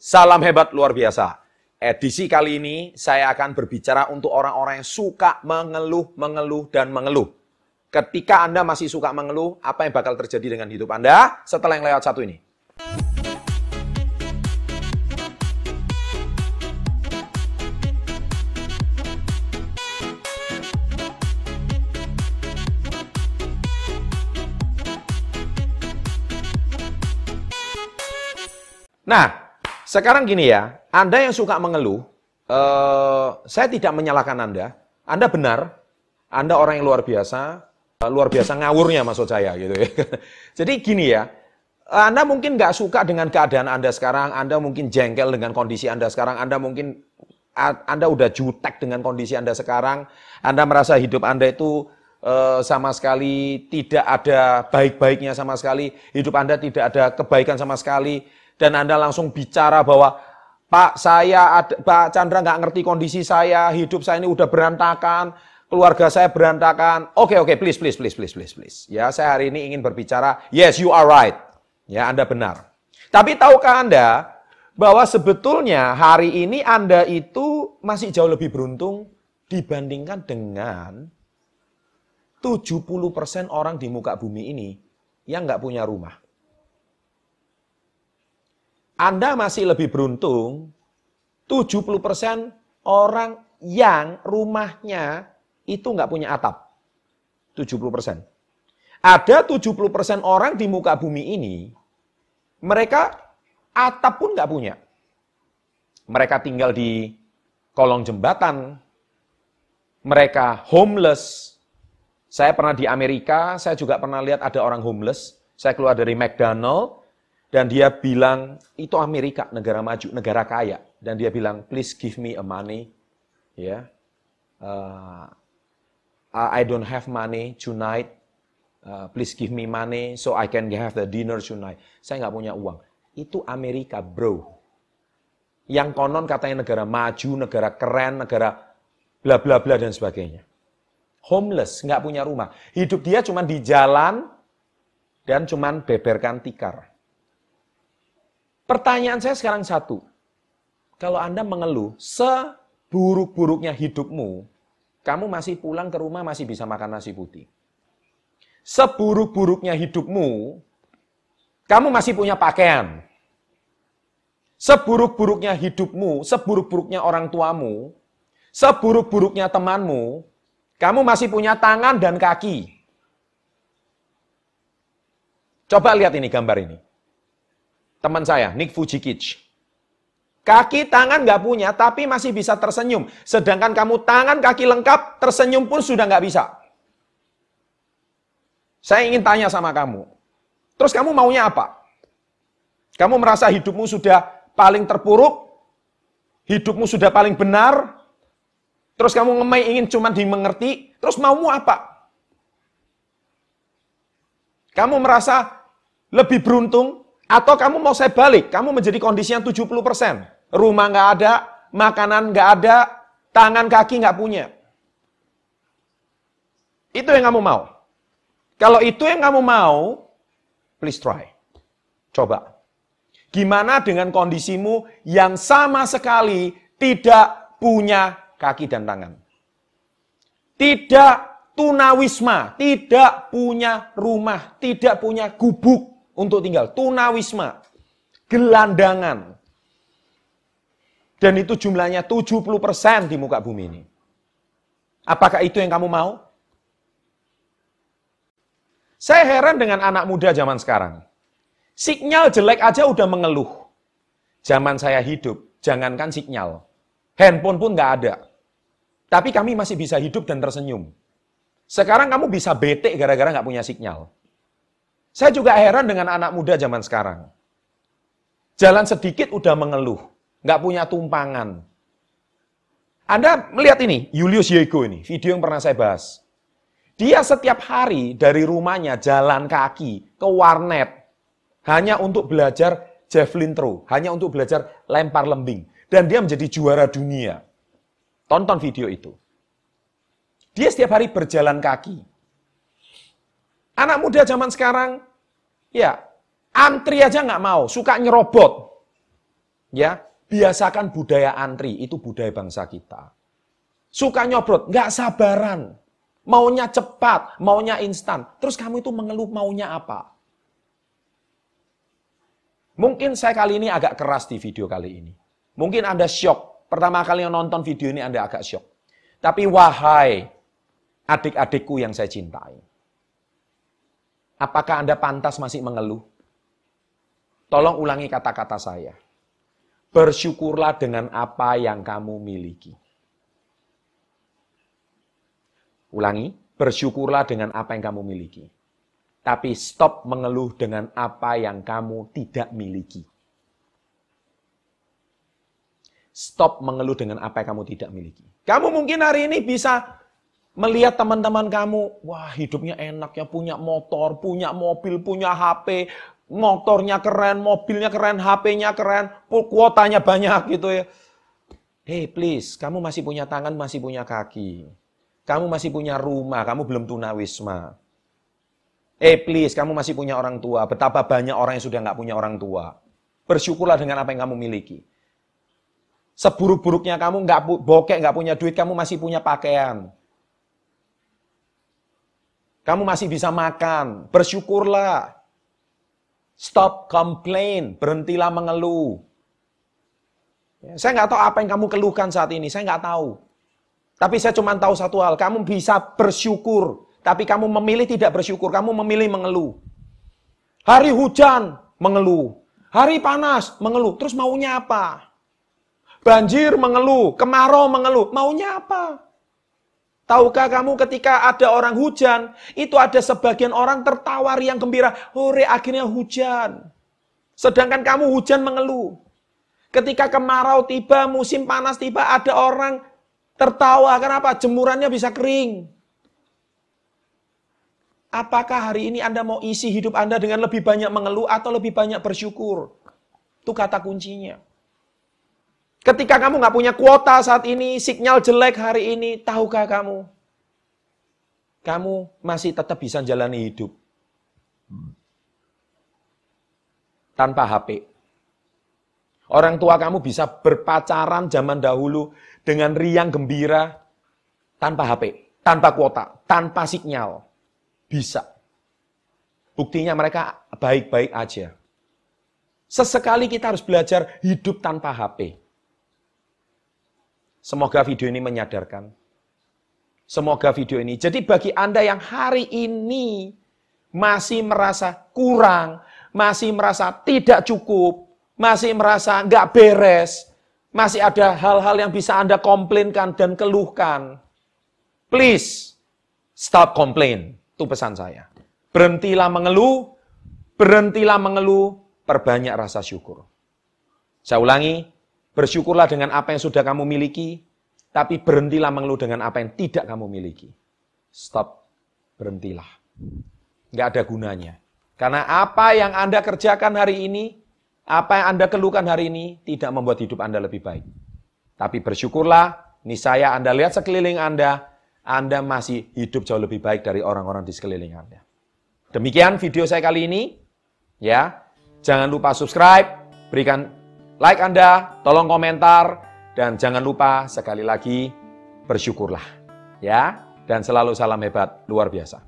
salam hebat luar biasa. Edisi kali ini saya akan berbicara untuk orang-orang yang suka mengeluh, mengeluh, dan mengeluh. Ketika Anda masih suka mengeluh, apa yang bakal terjadi dengan hidup Anda setelah yang lewat satu ini? Nah, sekarang gini ya, Anda yang suka mengeluh, eh, saya tidak menyalahkan Anda. Anda benar, Anda orang yang luar biasa, eh, luar biasa ngawurnya maksud saya gitu ya. Jadi gini ya, Anda mungkin nggak suka dengan keadaan Anda sekarang, Anda mungkin jengkel dengan kondisi Anda sekarang, Anda mungkin Anda udah jutek dengan kondisi Anda sekarang, Anda merasa hidup Anda itu uh, sama sekali tidak ada baik-baiknya sama sekali, hidup Anda tidak ada kebaikan sama sekali, dan Anda langsung bicara bahwa Pak saya, ada, Pak Chandra nggak ngerti kondisi saya, hidup saya ini udah berantakan, keluarga saya berantakan. Oke oke, please please please please please please. Ya saya hari ini ingin berbicara, yes you are right. Ya Anda benar. Tapi tahukah Anda bahwa sebetulnya hari ini Anda itu masih jauh lebih beruntung dibandingkan dengan 70% orang di muka bumi ini yang nggak punya rumah. Anda masih lebih beruntung 70% orang yang rumahnya itu nggak punya atap. 70%. Ada 70% orang di muka bumi ini, mereka atap pun nggak punya. Mereka tinggal di kolong jembatan, mereka homeless. Saya pernah di Amerika, saya juga pernah lihat ada orang homeless. Saya keluar dari McDonald, dan dia bilang, itu Amerika, negara maju, negara kaya. Dan dia bilang, please give me a money. Ya, yeah. uh, I don't have money tonight. Uh, please give me money so I can have the dinner tonight. Saya nggak punya uang. Itu Amerika, bro. Yang konon katanya negara maju, negara keren, negara bla bla bla dan sebagainya. Homeless, nggak punya rumah. Hidup dia cuma di jalan dan cuma beberkan tikar. Pertanyaan saya sekarang satu. Kalau Anda mengeluh, seburuk-buruknya hidupmu, kamu masih pulang ke rumah masih bisa makan nasi putih. Seburuk-buruknya hidupmu, kamu masih punya pakaian. Seburuk-buruknya hidupmu, seburuk-buruknya orang tuamu, seburuk-buruknya temanmu, kamu masih punya tangan dan kaki. Coba lihat ini gambar ini teman saya, Nick Fujikic. Kaki, tangan nggak punya, tapi masih bisa tersenyum. Sedangkan kamu tangan, kaki lengkap, tersenyum pun sudah nggak bisa. Saya ingin tanya sama kamu. Terus kamu maunya apa? Kamu merasa hidupmu sudah paling terpuruk? Hidupmu sudah paling benar? Terus kamu ngemai ingin cuma dimengerti? Terus maumu apa? Kamu merasa lebih beruntung atau kamu mau saya balik, kamu menjadi kondisinya 70%. Rumah nggak ada, makanan nggak ada, tangan kaki nggak punya. Itu yang kamu mau. Kalau itu yang kamu mau, please try. Coba. Gimana dengan kondisimu yang sama sekali tidak punya kaki dan tangan? Tidak tunawisma, tidak punya rumah, tidak punya gubuk, untuk tinggal. Tunawisma. Gelandangan. Dan itu jumlahnya 70% di muka bumi ini. Apakah itu yang kamu mau? Saya heran dengan anak muda zaman sekarang. Sinyal jelek aja udah mengeluh. Zaman saya hidup, jangankan sinyal. Handphone pun nggak ada. Tapi kami masih bisa hidup dan tersenyum. Sekarang kamu bisa bete gara-gara nggak punya sinyal. Saya juga heran dengan anak muda zaman sekarang. Jalan sedikit udah mengeluh, nggak punya tumpangan. Anda melihat ini, Julius Yego ini, video yang pernah saya bahas. Dia setiap hari dari rumahnya jalan kaki ke warnet hanya untuk belajar javelin throw, hanya untuk belajar lempar lembing. Dan dia menjadi juara dunia. Tonton video itu. Dia setiap hari berjalan kaki. Anak muda zaman sekarang, ya, antri aja nggak mau, suka nyerobot. Ya, biasakan budaya antri, itu budaya bangsa kita. Suka nyobrot, nggak sabaran. Maunya cepat, maunya instan. Terus kamu itu mengeluh maunya apa? Mungkin saya kali ini agak keras di video kali ini. Mungkin Anda syok. Pertama kali yang nonton video ini Anda agak syok. Tapi wahai adik-adikku yang saya cintai. Apakah Anda pantas masih mengeluh? Tolong ulangi kata-kata saya. Bersyukurlah dengan apa yang kamu miliki. Ulangi, bersyukurlah dengan apa yang kamu miliki. Tapi stop mengeluh dengan apa yang kamu tidak miliki. Stop mengeluh dengan apa yang kamu tidak miliki. Kamu mungkin hari ini bisa melihat teman-teman kamu, wah hidupnya enak ya, punya motor, punya mobil, punya HP, motornya keren, mobilnya keren, HP-nya keren, kuotanya banyak gitu ya. Hey please, kamu masih punya tangan, masih punya kaki. Kamu masih punya rumah, kamu belum tunawisma. Eh please, kamu masih punya orang tua. Betapa banyak orang yang sudah nggak punya orang tua. Bersyukurlah dengan apa yang kamu miliki. Seburuk-buruknya kamu nggak bokek, nggak punya duit, kamu masih punya pakaian. Kamu masih bisa makan. Bersyukurlah. Stop complain, berhentilah mengeluh. Ya, saya nggak tahu apa yang kamu keluhkan saat ini, saya nggak tahu. Tapi saya cuma tahu satu hal, kamu bisa bersyukur. Tapi kamu memilih tidak bersyukur, kamu memilih mengeluh. Hari hujan, mengeluh. Hari panas, mengeluh. Terus maunya apa? Banjir, mengeluh. Kemarau, mengeluh. Maunya apa? Tahukah kamu ketika ada orang hujan, itu ada sebagian orang tertawar yang gembira. Hore, akhirnya hujan. Sedangkan kamu hujan mengeluh. Ketika kemarau tiba, musim panas tiba, ada orang tertawa. Kenapa? Jemurannya bisa kering. Apakah hari ini Anda mau isi hidup Anda dengan lebih banyak mengeluh atau lebih banyak bersyukur? Itu kata kuncinya. Ketika kamu nggak punya kuota saat ini, sinyal jelek hari ini, tahukah kamu? Kamu masih tetap bisa jalani hidup. Tanpa HP. Orang tua kamu bisa berpacaran zaman dahulu dengan riang gembira tanpa HP, tanpa kuota, tanpa sinyal. Bisa. Buktinya mereka baik-baik aja. Sesekali kita harus belajar hidup tanpa HP. Semoga video ini menyadarkan. Semoga video ini. Jadi bagi Anda yang hari ini masih merasa kurang, masih merasa tidak cukup, masih merasa nggak beres, masih ada hal-hal yang bisa Anda komplainkan dan keluhkan. Please, stop complain. Itu pesan saya. Berhentilah mengeluh, berhentilah mengeluh, perbanyak rasa syukur. Saya ulangi, Bersyukurlah dengan apa yang sudah kamu miliki, tapi berhentilah mengeluh dengan apa yang tidak kamu miliki. Stop, berhentilah. Nggak ada gunanya. Karena apa yang Anda kerjakan hari ini, apa yang Anda keluhkan hari ini, tidak membuat hidup Anda lebih baik. Tapi bersyukurlah, ini saya Anda lihat sekeliling Anda, Anda masih hidup jauh lebih baik dari orang-orang di sekeliling Anda. Demikian video saya kali ini. Ya, jangan lupa subscribe, berikan like Anda, tolong komentar, dan jangan lupa sekali lagi bersyukurlah. Ya, dan selalu salam hebat luar biasa.